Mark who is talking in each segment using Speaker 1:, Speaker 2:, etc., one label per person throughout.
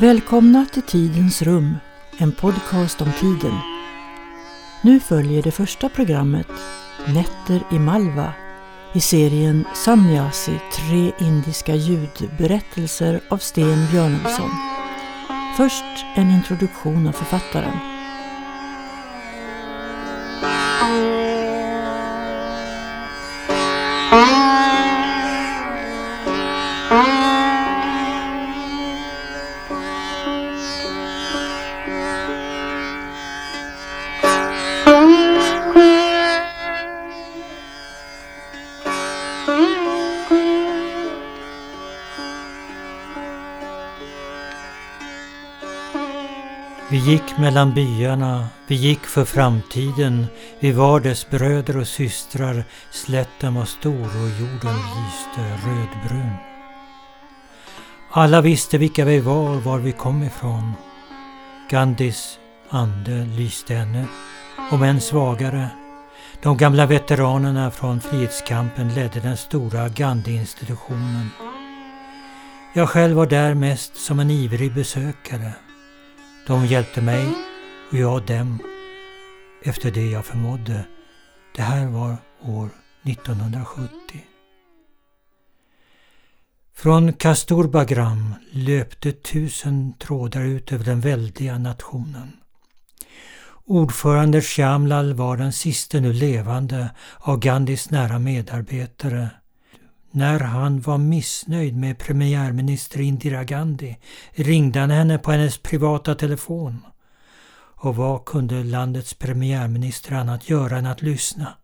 Speaker 1: Välkomna till Tidens rum, en podcast om tiden. Nu följer det första programmet, Nätter i Malva, i serien Samnyasi, tre indiska ljudberättelser av Sten Björnolfsson. Först en introduktion av författaren.
Speaker 2: Gick mellan byarna, vi gick för framtiden, vi var dess bröder och systrar, slätten var stor och jorden lyste rödbrun. Alla visste vilka vi var och var vi kom ifrån. Gandhis ande lyste ännu, om än svagare. De gamla veteranerna från frihetskampen ledde den stora Gandhi-institutionen. Jag själv var där mest som en ivrig besökare. De hjälpte mig och jag dem efter det jag förmådde. Det här var år 1970. Från Kasturbagram löpte tusen trådar ut över den väldiga nationen. Ordförande Shyamlal var den siste nu levande av Gandhis nära medarbetare när han var missnöjd med premiärminister Indira Gandhi ringde han henne på hennes privata telefon. Och vad kunde landets premiärminister annat göra än att lyssna?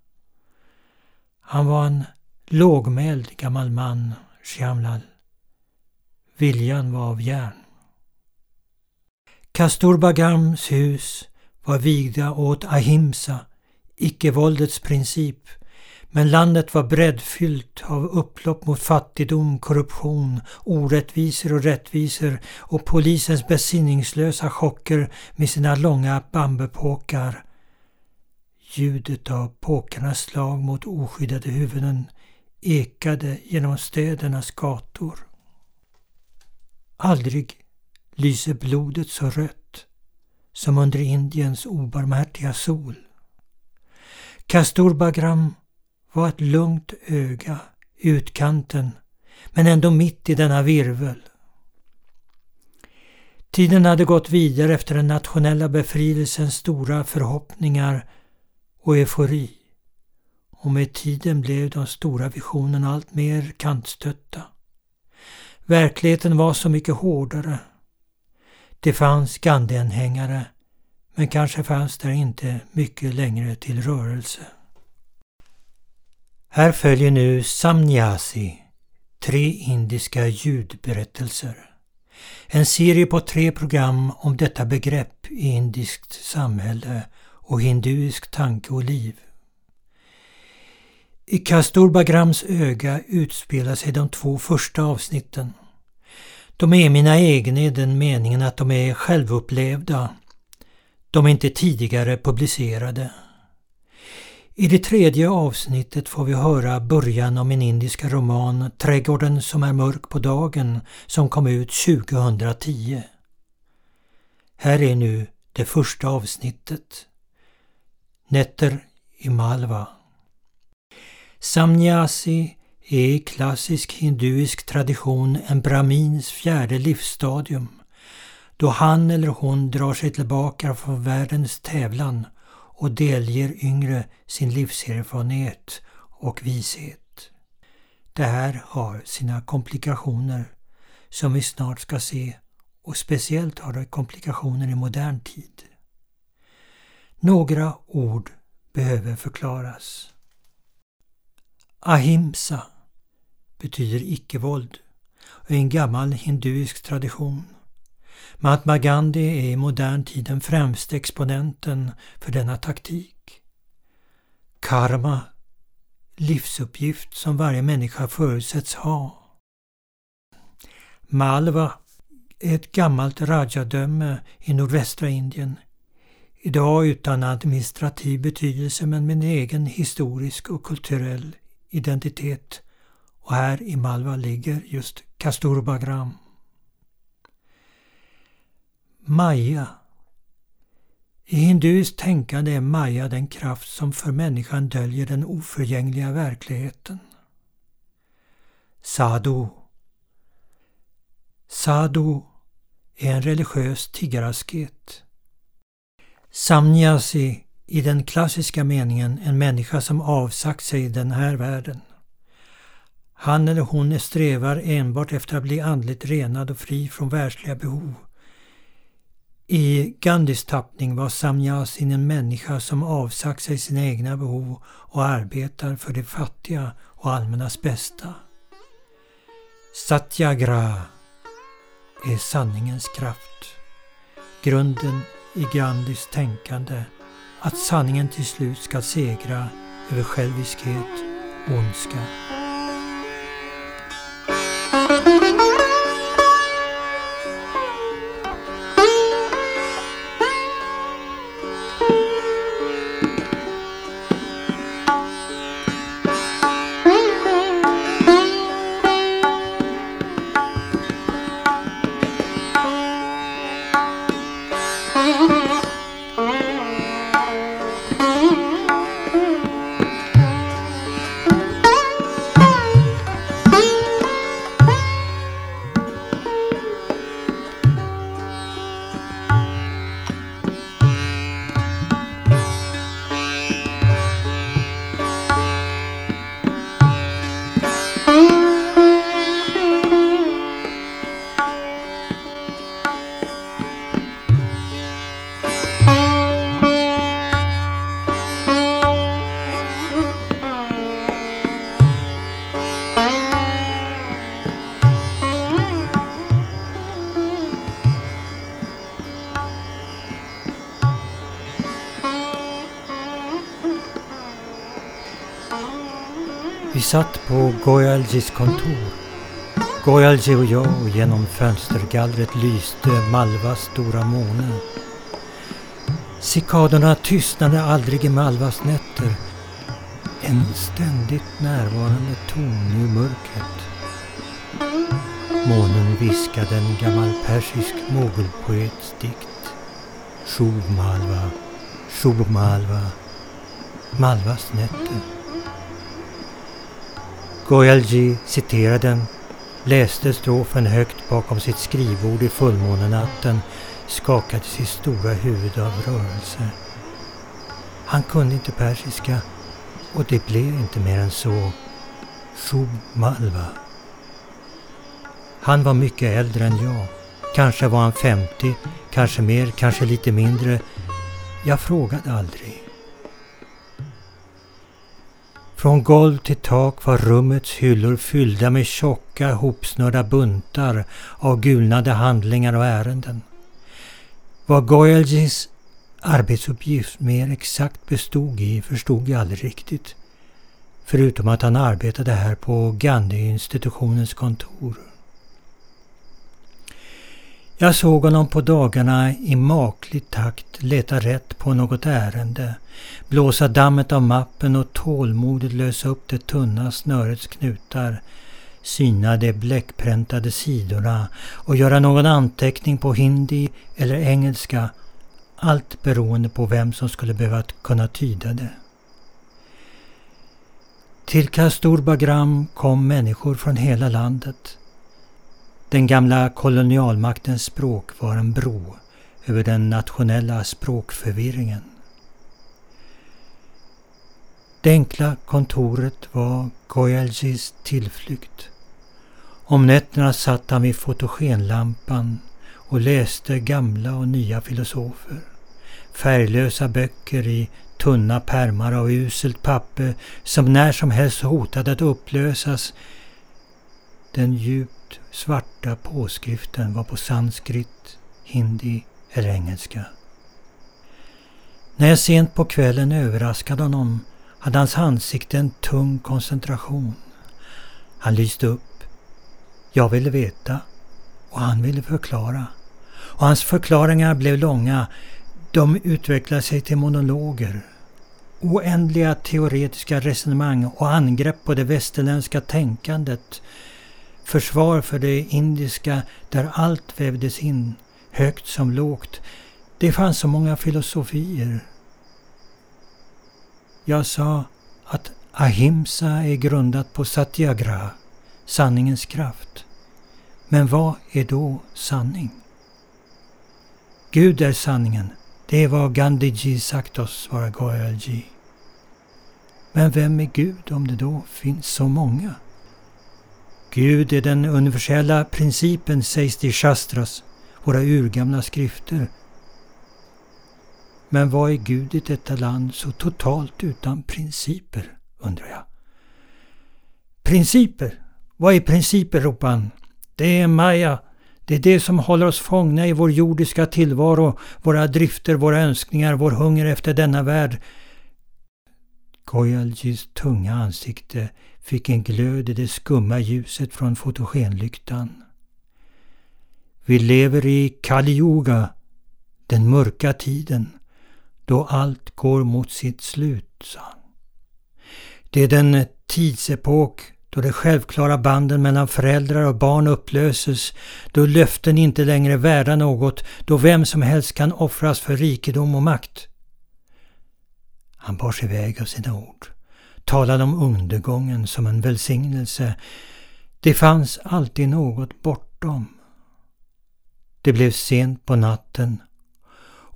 Speaker 2: Han var en lågmäld gammal man, Shyamlal. Viljan var av järn. Kasturbagams hus var vigda åt ahimsa, icke-våldets princip men landet var breddfyllt av upplopp mot fattigdom, korruption, orättvisor och rättvisor och polisens besinningslösa chocker med sina långa bambupåkar. Ljudet av påkarnas slag mot oskyddade huvuden ekade genom städernas gator. Aldrig lyser blodet så rött som under Indiens obarmhärtiga sol. Kasturbagram var ett lugnt öga i utkanten men ändå mitt i denna virvel. Tiden hade gått vidare efter den nationella befrielsens stora förhoppningar och eufori. Och med tiden blev de stora visionerna allt mer kantstötta. Verkligheten var så mycket hårdare. Det fanns Gandhianhängare, men kanske fanns där inte mycket längre till rörelse. Här följer nu Samnyasi, tre indiska ljudberättelser. En serie på tre program om detta begrepp i indiskt samhälle och hinduisk tanke och liv. I Kasturbagrams öga utspelar sig de två första avsnitten. De är mina egna i den meningen att de är självupplevda. De är inte tidigare publicerade. I det tredje avsnittet får vi höra början av min indiska roman Trädgården som är mörk på dagen som kom ut 2010. Här är nu det första avsnittet. Nätter i Malva. Samnyasi är i klassisk hinduisk tradition en brahmins fjärde livsstadium då han eller hon drar sig tillbaka från världens tävlan och delger yngre sin livserfarenhet och vishet. Det här har sina komplikationer som vi snart ska se och speciellt har det komplikationer i modern tid. Några ord behöver förklaras. Ahimsa betyder icke-våld och är en gammal hinduisk tradition. Mahatma Gandhi är i modern tid den främste exponenten för denna taktik. Karma, livsuppgift som varje människa förutsätts ha. Malva är ett gammalt rajadöme i nordvästra Indien. Idag utan administrativ betydelse men med en egen historisk och kulturell identitet. Och här i Malva ligger just Kasturbagram. Maya. I hinduiskt tänkande är Maya den kraft som för människan döljer den oförgängliga verkligheten. Sadhu. Sadhu är en religiös tiggarasket. Samnyasi i den klassiska meningen en människa som avsagt sig den här världen. Han eller hon strävar enbart efter att bli andligt renad och fri från världsliga behov. I Gandhis tappning var samyasin en människa som avsagt sig sina egna behov och arbetar för de fattiga och allmännas bästa. Satyagraha är sanningens kraft. Grunden i Gandhis tänkande att sanningen till slut ska segra över själviskhet och ondska. Goyaljis kontor. Goyalji och jag och genom fönstergallret lyste Malvas stora måne. Cikadorna tystnade aldrig i Malvas nätter. En ständigt närvarande ton i mörkret. Månen viskade en gammal persisk mogulpoets dikt. Shub Malva, Shub Malva, Malvas nätter. Goyalji citerade den, läste strofen högt bakom sitt skrivbord i fullmånenatten, skakade sitt stora huvud av rörelse. Han kunde inte persiska och det blev inte mer än så. Shub Malva. Han var mycket äldre än jag. Kanske var han 50, kanske mer, kanske lite mindre. Jag frågade aldrig. Från golv till tak var rummets hyllor fyllda med tjocka hopsnörda buntar av gulnade handlingar och ärenden. Vad Goyaljis arbetsuppgift mer exakt bestod i förstod jag aldrig riktigt. Förutom att han arbetade här på Gandhi-institutionens kontor. Jag såg honom på dagarna i maklig takt leta rätt på något ärende, blåsa dammet av mappen och tålmodigt lösa upp det tunna snörets knutar, syna de bläckpräntade sidorna och göra någon anteckning på hindi eller engelska, allt beroende på vem som skulle behöva kunna tyda det. Till Kastorbagram kom människor från hela landet. Den gamla kolonialmaktens språk var en bro över den nationella språkförvirringen. Det enkla kontoret var Goyaljis tillflykt. Om nätterna satt han vid fotogenlampan och läste gamla och nya filosofer. Färglösa böcker i tunna pärmar av uselt papper som när som helst hotade att upplösas. Den djup svarta påskriften var på sanskrit, hindi eller engelska. När jag sent på kvällen överraskade honom hade hans ansikte en tung koncentration. Han lyste upp. Jag ville veta och han ville förklara. Och hans förklaringar blev långa. De utvecklade sig till monologer. Oändliga teoretiska resonemang och angrepp på det västerländska tänkandet. Försvar för det indiska där allt vävdes in, högt som lågt. Det fanns så många filosofier. Jag sa att ahimsa är grundat på satyagraha, sanningens kraft. Men vad är då sanning? Gud är sanningen. Det är vad Gandhiji sagt oss, svarar Goyalji. Men vem är Gud om det då finns så många? Gud är den universella principen sägs det i Shastras, våra urgamla skrifter. Men vad är Gud i detta land så totalt utan principer, undrar jag. Principer? Vad är principer, ropar han. Det är Maya. Det är det som håller oss fångna i vår jordiska tillvaro, våra drifter, våra önskningar, vår hunger efter denna värld. Goyaljis tunga ansikte fick en glöd i det skumma ljuset från fotogenlyktan. Vi lever i Kali Yuga, den mörka tiden, då allt går mot sitt slut, sa han. Det är den tidsepok då de självklara banden mellan föräldrar och barn upplöses, då löften inte längre är värda något, då vem som helst kan offras för rikedom och makt. Han bar sig iväg av sina ord, talade om undergången som en välsignelse. Det fanns alltid något bortom. Det blev sent på natten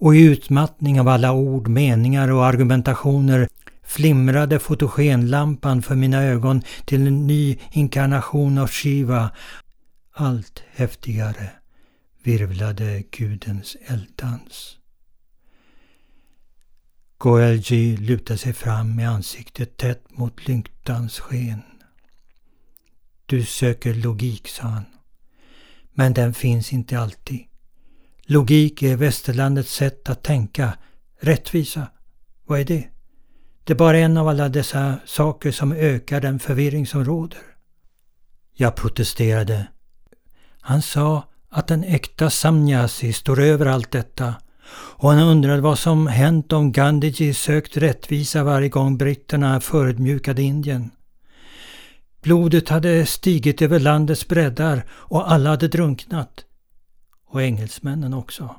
Speaker 2: och i utmattning av alla ord, meningar och argumentationer flimrade fotogenlampan för mina ögon till en ny inkarnation av Shiva. Allt häftigare virvlade gudens elddans. Goelji lutade sig fram med ansiktet tätt mot lyktans sken. Du söker logik, sa han. Men den finns inte alltid. Logik är västerlandets sätt att tänka. Rättvisa, vad är det? Det är bara en av alla dessa saker som ökar den förvirring som råder. Jag protesterade. Han sa att en äkta samnyasi står över allt detta och han undrade vad som hänt om Gandhiji sökt rättvisa varje gång britterna förödmjukade Indien. Blodet hade stigit över landets breddar och alla hade drunknat. Och engelsmännen också.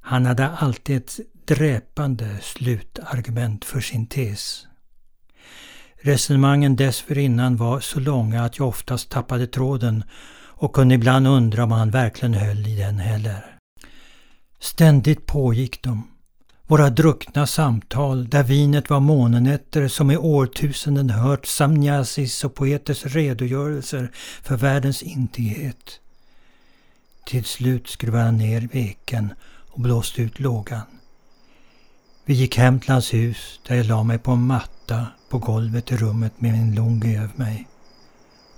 Speaker 2: Han hade alltid ett dräpande slutargument för sin tes. Resonemangen dessförinnan var så långa att jag oftast tappade tråden och kunde ibland undra om han verkligen höll i den heller. Ständigt pågick de. Våra druckna samtal där vinet var månenätter som i årtusenden hört samnyasis och poeters redogörelser för världens intighet. Till slut skruvade han ner veken och blåste ut lågan. Vi gick hem till hans hus där jag la mig på en matta på golvet i rummet med min lungi över mig.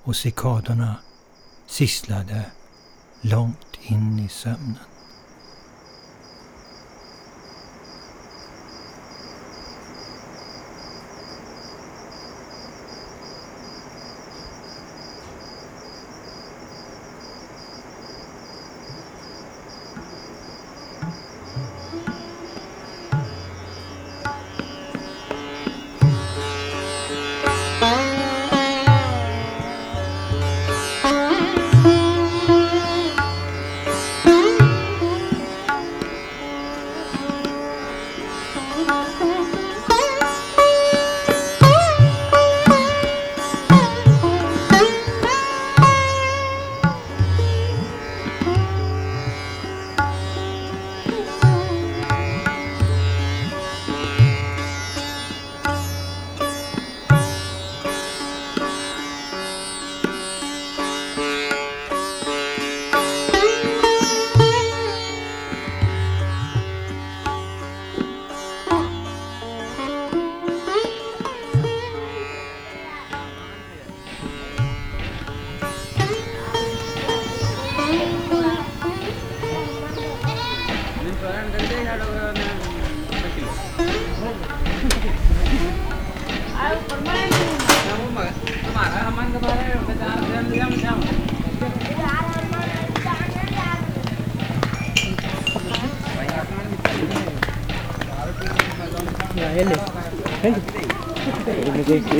Speaker 2: Och cikadorna sisslade långt in i sömnen.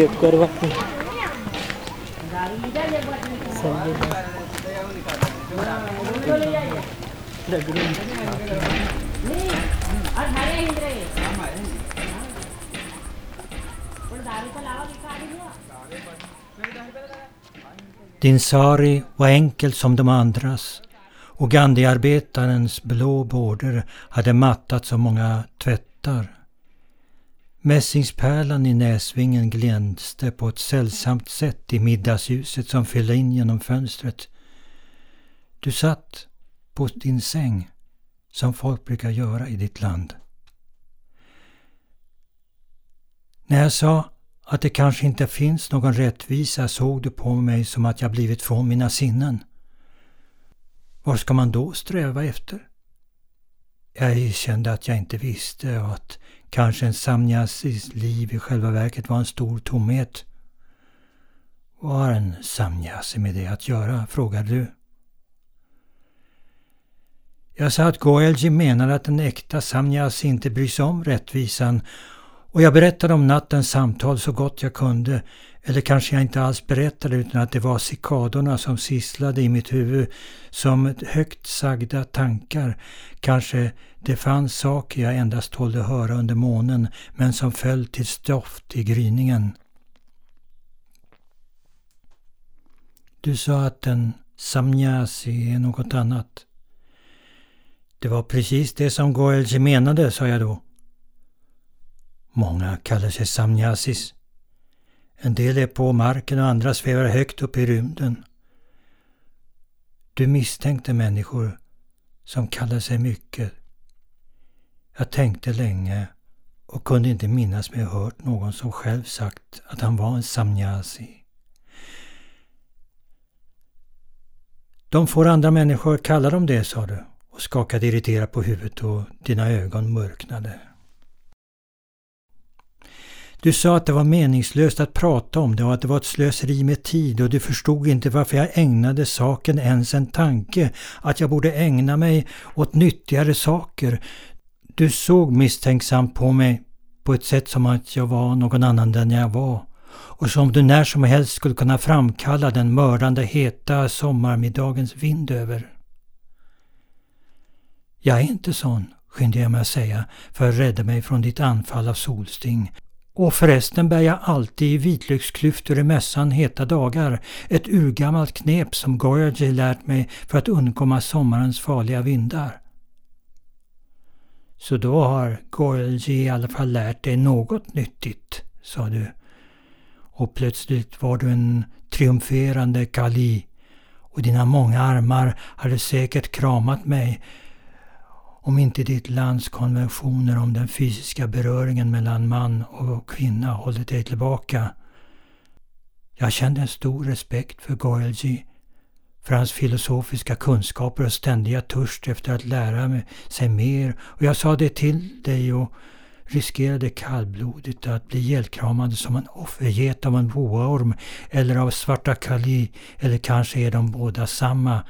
Speaker 1: Ini guys,
Speaker 2: Din sari var enkel som de andras och Gandhiarbetarens blå border hade mattat så många tvättar. Mässingspärlan i näsvingen glänste på ett sällsamt sätt i middagsljuset som fyllde in genom fönstret. Du satt på din säng som folk brukar göra i ditt land. När jag sa att det kanske inte finns någon rättvisa såg du på mig som att jag blivit från mina sinnen. Vad ska man då sträva efter? Jag erkände att jag inte visste och att kanske en samnyasis liv i själva verket var en stor tomhet. Vad har en samnyasi med det att göra? frågade du. Jag sa att Goelji menade att en äkta samnyasi inte bryr sig om rättvisan och jag berättade om nattens samtal så gott jag kunde. Eller kanske jag inte alls berättade utan att det var cikadorna som sisslade i mitt huvud som högt sagda tankar. Kanske det fanns saker jag endast tålde höra under månen men som föll till stoft i gryningen. Du sa att en samnyasi är något annat. Det var precis det som Goelji menade, sa jag då. Många kallar sig samnyasis. En del är på marken och andra svävar högt upp i rymden. Du misstänkte människor som kallar sig mycket. Jag tänkte länge och kunde inte minnas mig hört någon som själv sagt att han var en samnyasi. De får andra människor kalla dem det, sa du och skakade irriterat på huvudet och dina ögon mörknade. Du sa att det var meningslöst att prata om det och att det var ett slöseri med tid och du förstod inte varför jag ägnade saken ens en tanke, att jag borde ägna mig åt nyttigare saker. Du såg misstänksamt på mig på ett sätt som att jag var någon annan än jag var och som du när som helst skulle kunna framkalla den mördande heta sommarmiddagens vind över. Jag är inte sån, skyndade jag mig att säga för att rädda mig från ditt anfall av solsting och förresten bär jag alltid vitlöksklyftor i mässan heta dagar. Ett urgammalt knep som Goyaji lärt mig för att undkomma sommarens farliga vindar. Så då har Goyaji i alla fall lärt dig något nyttigt, sa du. Och plötsligt var du en triumferande Kali och dina många armar hade säkert kramat mig om inte ditt lands konventioner om den fysiska beröringen mellan man och kvinna hållit dig tillbaka. Jag kände en stor respekt för Goelji, för hans filosofiska kunskaper och ständiga törst efter att lära sig mer och jag sa det till dig och riskerade kallblodigt att bli ihjälkramad som en offerget av en boaorm eller av svarta Kali eller kanske är de båda samma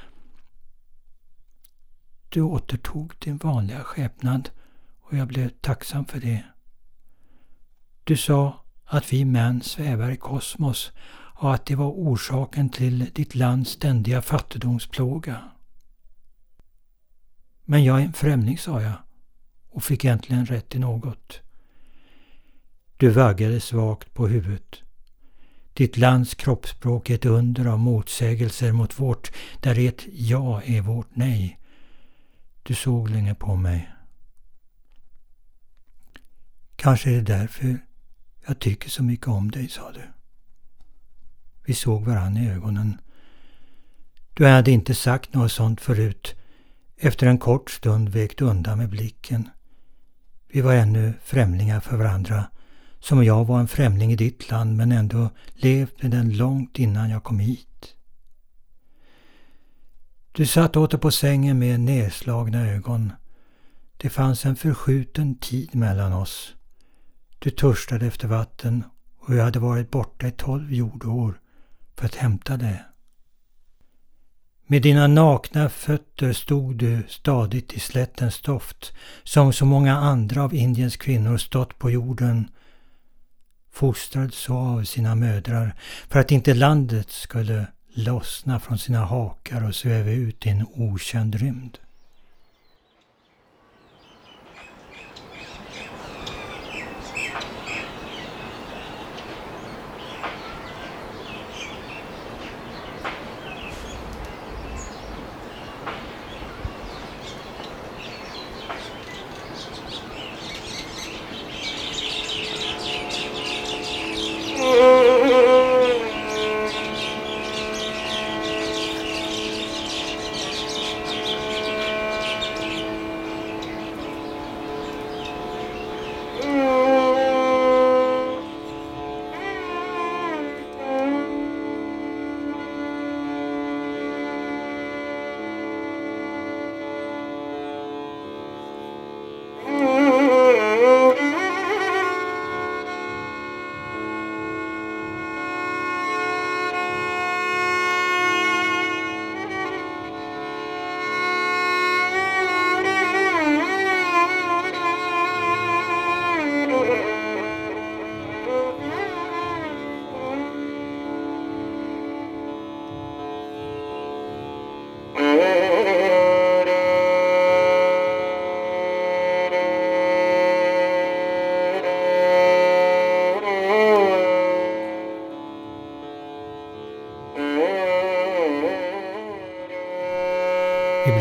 Speaker 2: du återtog din vanliga skepnad och jag blev tacksam för det. Du sa att vi män svävar i kosmos och att det var orsaken till ditt lands ständiga fattigdomsplåga. Men jag är en främling, sa jag och fick äntligen rätt i något. Du vaggade svagt på huvudet. Ditt lands kroppsspråk är ett under av motsägelser mot vårt, där ett ja är vårt nej. Du såg länge på mig. Kanske är det därför jag tycker så mycket om dig, sa du. Vi såg varann i ögonen. Du hade inte sagt något sånt förut. Efter en kort stund vek du undan med blicken. Vi var ännu främlingar för varandra. Som jag var en främling i ditt land men ändå levt med den långt innan jag kom hit. Du satt åter på sängen med nedslagna ögon. Det fanns en förskjuten tid mellan oss. Du törstade efter vatten och jag hade varit borta i tolv jordår för att hämta det. Med dina nakna fötter stod du stadigt i slättens doft, som så många andra av Indiens kvinnor stått på jorden, fostrad så av sina mödrar, för att inte landet skulle lossna från sina hakar och sväva ut i en okänd rymd.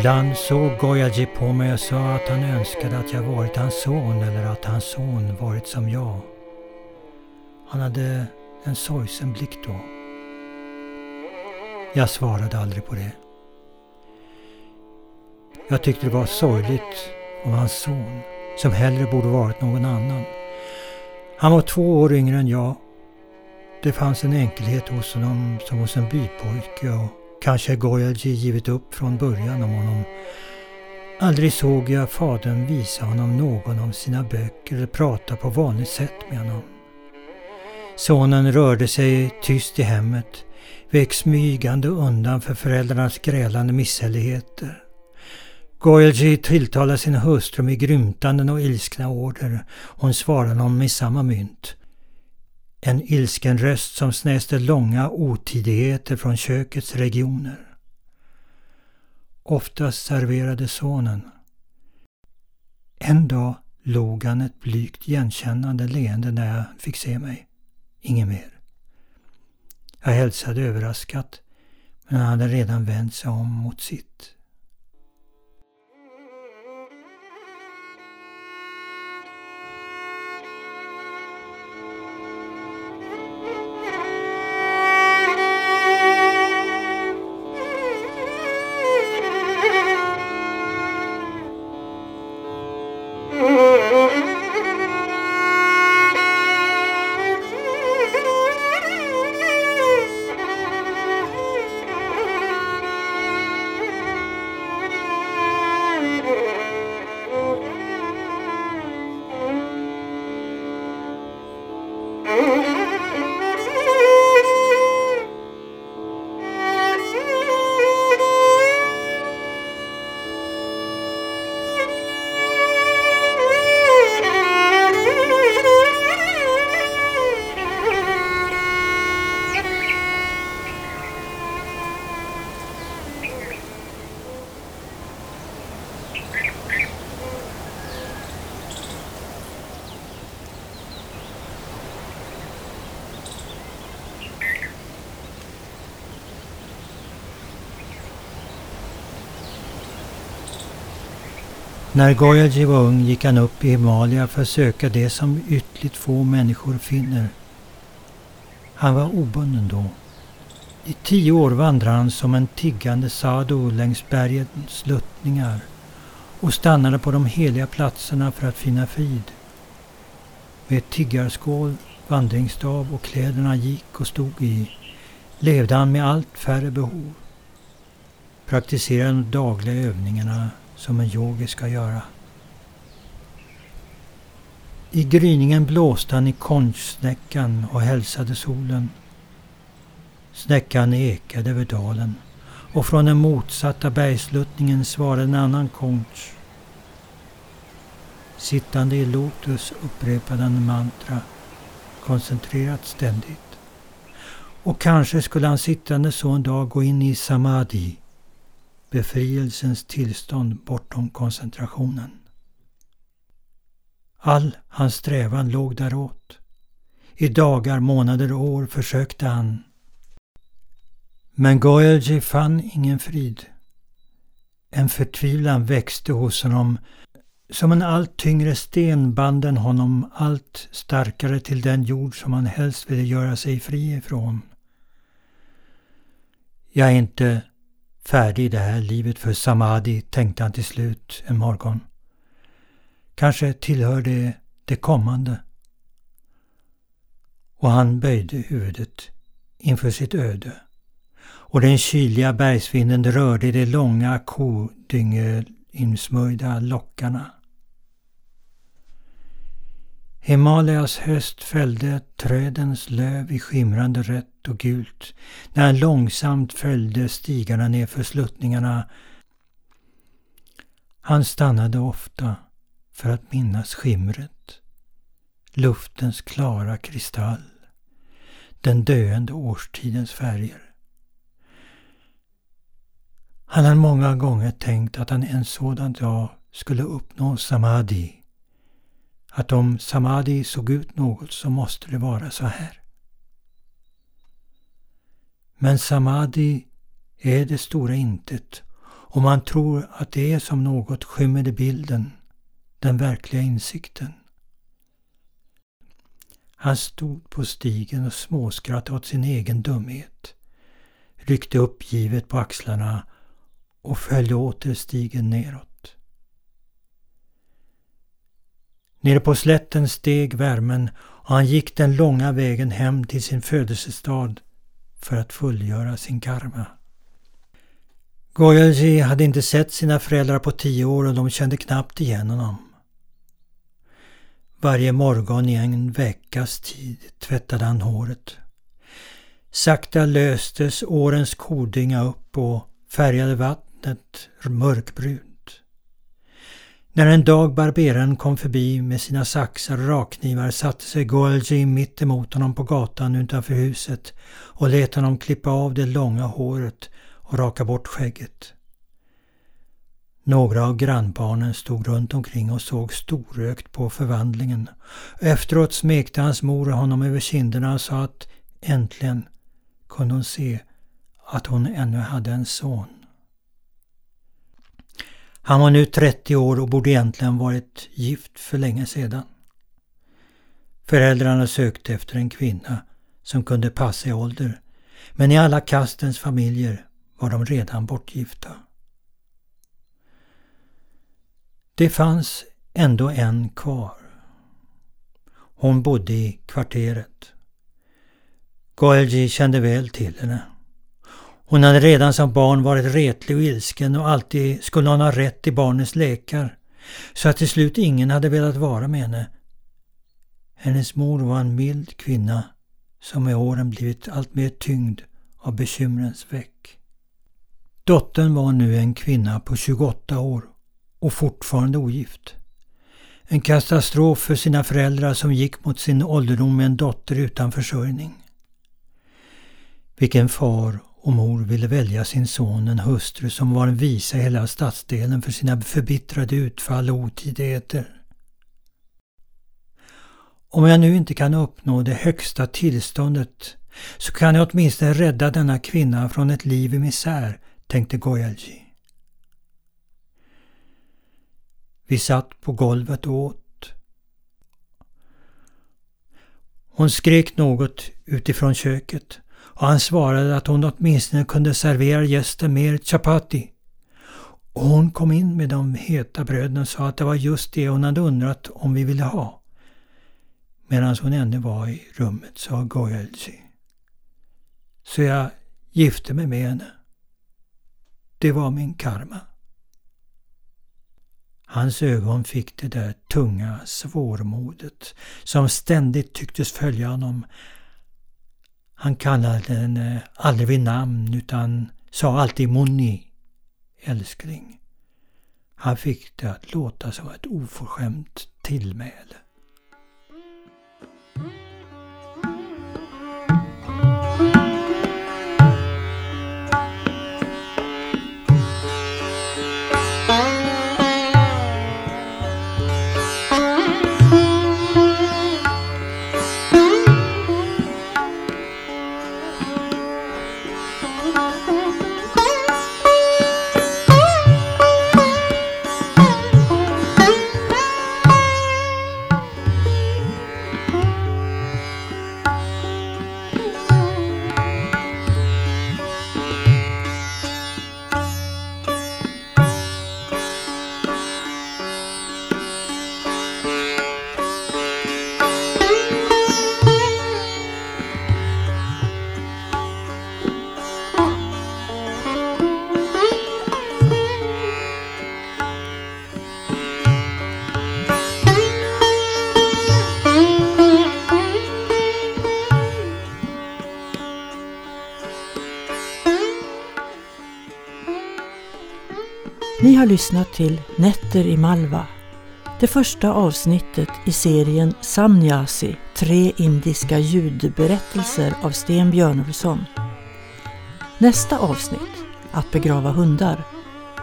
Speaker 2: Ibland såg Goyaji på mig och sa att han önskade att jag varit hans son eller att hans son varit som jag. Han hade en sorgsen blick då. Jag svarade aldrig på det. Jag tyckte det var sorgligt om hans son, som hellre borde varit någon annan. Han var två år yngre än jag. Det fanns en enkelhet hos honom som hos en bypojke och Kanske Goyaji givit upp från början om honom. Aldrig såg jag fadern visa honom någon av sina böcker eller prata på vanligt sätt med honom. Sonen rörde sig tyst i hemmet, vek smygande undan för föräldrarnas grälande misshälligheter. Goyaji tilltalade sin hustru med grymtanden och ilskna order. Hon svarade honom med samma mynt. En ilsken röst som snäste långa otidigheter från kökets regioner. Oftast serverade sonen. En dag log han ett blygt igenkännande leende när jag fick se mig. Inget mer. Jag hälsade överraskat, men han hade redan vänt sig om mot sitt. När Goyaji var ung gick han upp i Himalaya för att söka det som ytterligt få människor finner. Han var obunden då. I tio år vandrade han som en tiggande sadu längs bergens sluttningar och stannade på de heliga platserna för att finna frid. Med tiggarskål, vandringsstav och kläderna gick och stod i levde han med allt färre behov. Praktiserade de dagliga övningarna som en yogi ska göra. I gryningen blåste han i konjsnäckan och hälsade solen. Snäckan ekade över dalen och från den motsatta bergsluttningen svarade en annan konch. Sittande i lotus upprepade han mantra, koncentrerat ständigt. Och kanske skulle han sittande så en dag gå in i samadhi, befrielsens tillstånd bortom koncentrationen. All hans strävan låg däråt. I dagar, månader och år försökte han. Men Goelji fann ingen frid. En förtvivlan växte hos honom. Som en allt tyngre sten band den honom allt starkare till den jord som han helst ville göra sig fri ifrån. Jag är inte färdig i det här livet för samadhi, tänkte han till slut en morgon. Kanske tillhör det det kommande. Och han böjde huvudet inför sitt öde. Och den kyliga bergsvinden rörde de långa kodyngelinsmörjda lockarna. Himalayas höst fällde trädens löv i skimrande rött och gult när han långsamt följde stigarna nerför sluttningarna. Han stannade ofta för att minnas skimret, luftens klara kristall, den döende årstidens färger. Han hade många gånger tänkt att han en sådan dag skulle uppnå samadhi. Att om samadhi såg ut något så måste det vara så här. Men samadhi är det stora intet och man tror att det är som något skymmer i bilden den verkliga insikten. Han stod på stigen och småskrattade åt sin egen dumhet, ryckte uppgivet på axlarna och följde åter stigen neråt. Nere på slätten steg värmen och han gick den långa vägen hem till sin födelsestad för att fullgöra sin karma. Goyaji hade inte sett sina föräldrar på tio år och de kände knappt igen honom. Varje morgon i en veckas tid tvättade han håret. Sakta löstes årens kodynga upp och färgade vattnet mörkbrunt. När en dag barberaren kom förbi med sina saxar och rakknivar satte sig Golgi mitt emot honom på gatan utanför huset och lät honom klippa av det långa håret och raka bort skägget. Några av grannbarnen stod runt omkring och såg storökt på förvandlingen. Efteråt smekte hans mor honom över kinderna och sa att äntligen kunde hon se att hon ännu hade en son. Han var nu 30 år och borde egentligen varit gift för länge sedan. Föräldrarna sökte efter en kvinna som kunde passa i ålder men i alla kastens familjer var de redan bortgifta. Det fanns ändå en kvar. Hon bodde i kvarteret. Goelji kände väl till henne. Hon hade redan som barn varit retlig och ilsken och alltid skulle hon ha rätt i barnens lekar. Så att till slut ingen hade velat vara med henne. Hennes mor var en mild kvinna som med åren blivit allt mer tyngd av bekymrens väck. Dottern var nu en kvinna på 28 år och fortfarande ogift. En katastrof för sina föräldrar som gick mot sin ålderdom med en dotter utan försörjning. Vilken far och mor ville välja sin son en hustru som var en visa i hela stadsdelen för sina förbittrade utfall och otidigheter. Om jag nu inte kan uppnå det högsta tillståndet så kan jag åtminstone rädda denna kvinna från ett liv i misär, tänkte Goyalji. Vi satt på golvet och åt. Hon skrek något utifrån köket och han svarade att hon åtminstone kunde servera gästen mer chapati. Och hon kom in med de heta bröden och sa att det var just det hon hade undrat om vi ville ha. Medan hon ännu var i rummet sa Goyalji. Så jag gifte mig med henne. Det var min karma. Hans ögon fick det där tunga svårmodet som ständigt tycktes följa honom. Han kallade henne eh, aldrig vid namn utan sa alltid Moni, älskling. Han fick det att låta som ett oförskämt tillmäle.
Speaker 1: Har lyssnat till Nätter i Malva. Det första avsnittet i serien Samnyasi, tre indiska ljudberättelser av Sten Björnolfsson. Nästa avsnitt, Att begrava hundar,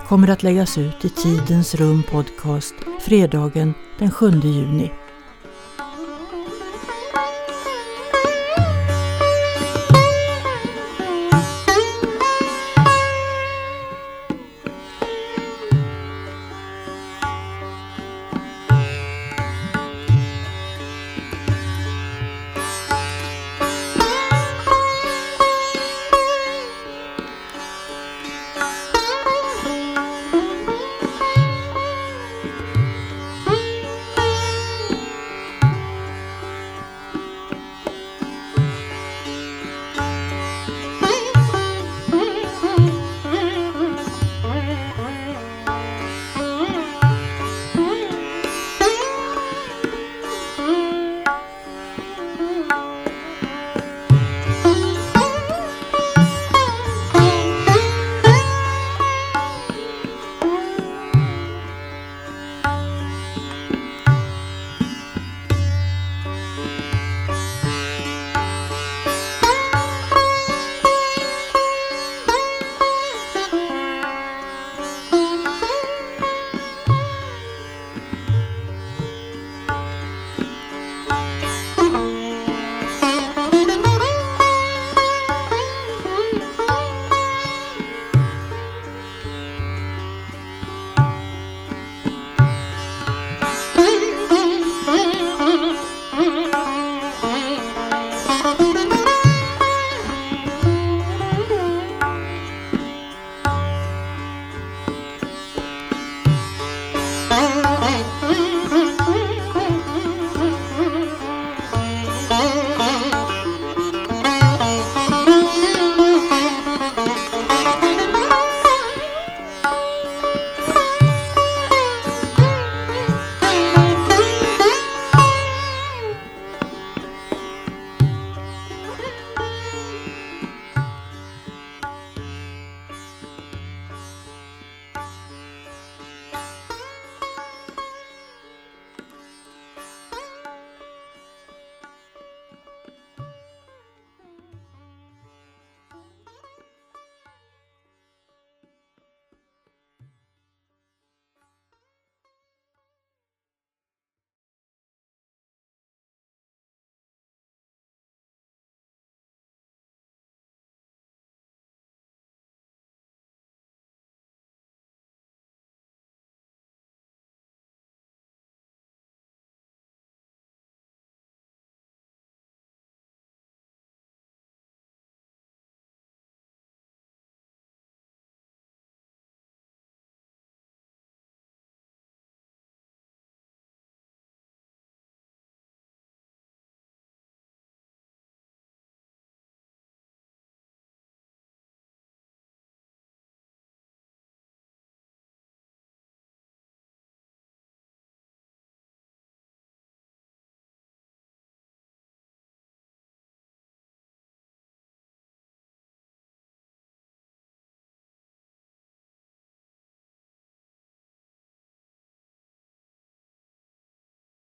Speaker 1: kommer att läggas ut i Tidens rum podcast fredagen den 7 juni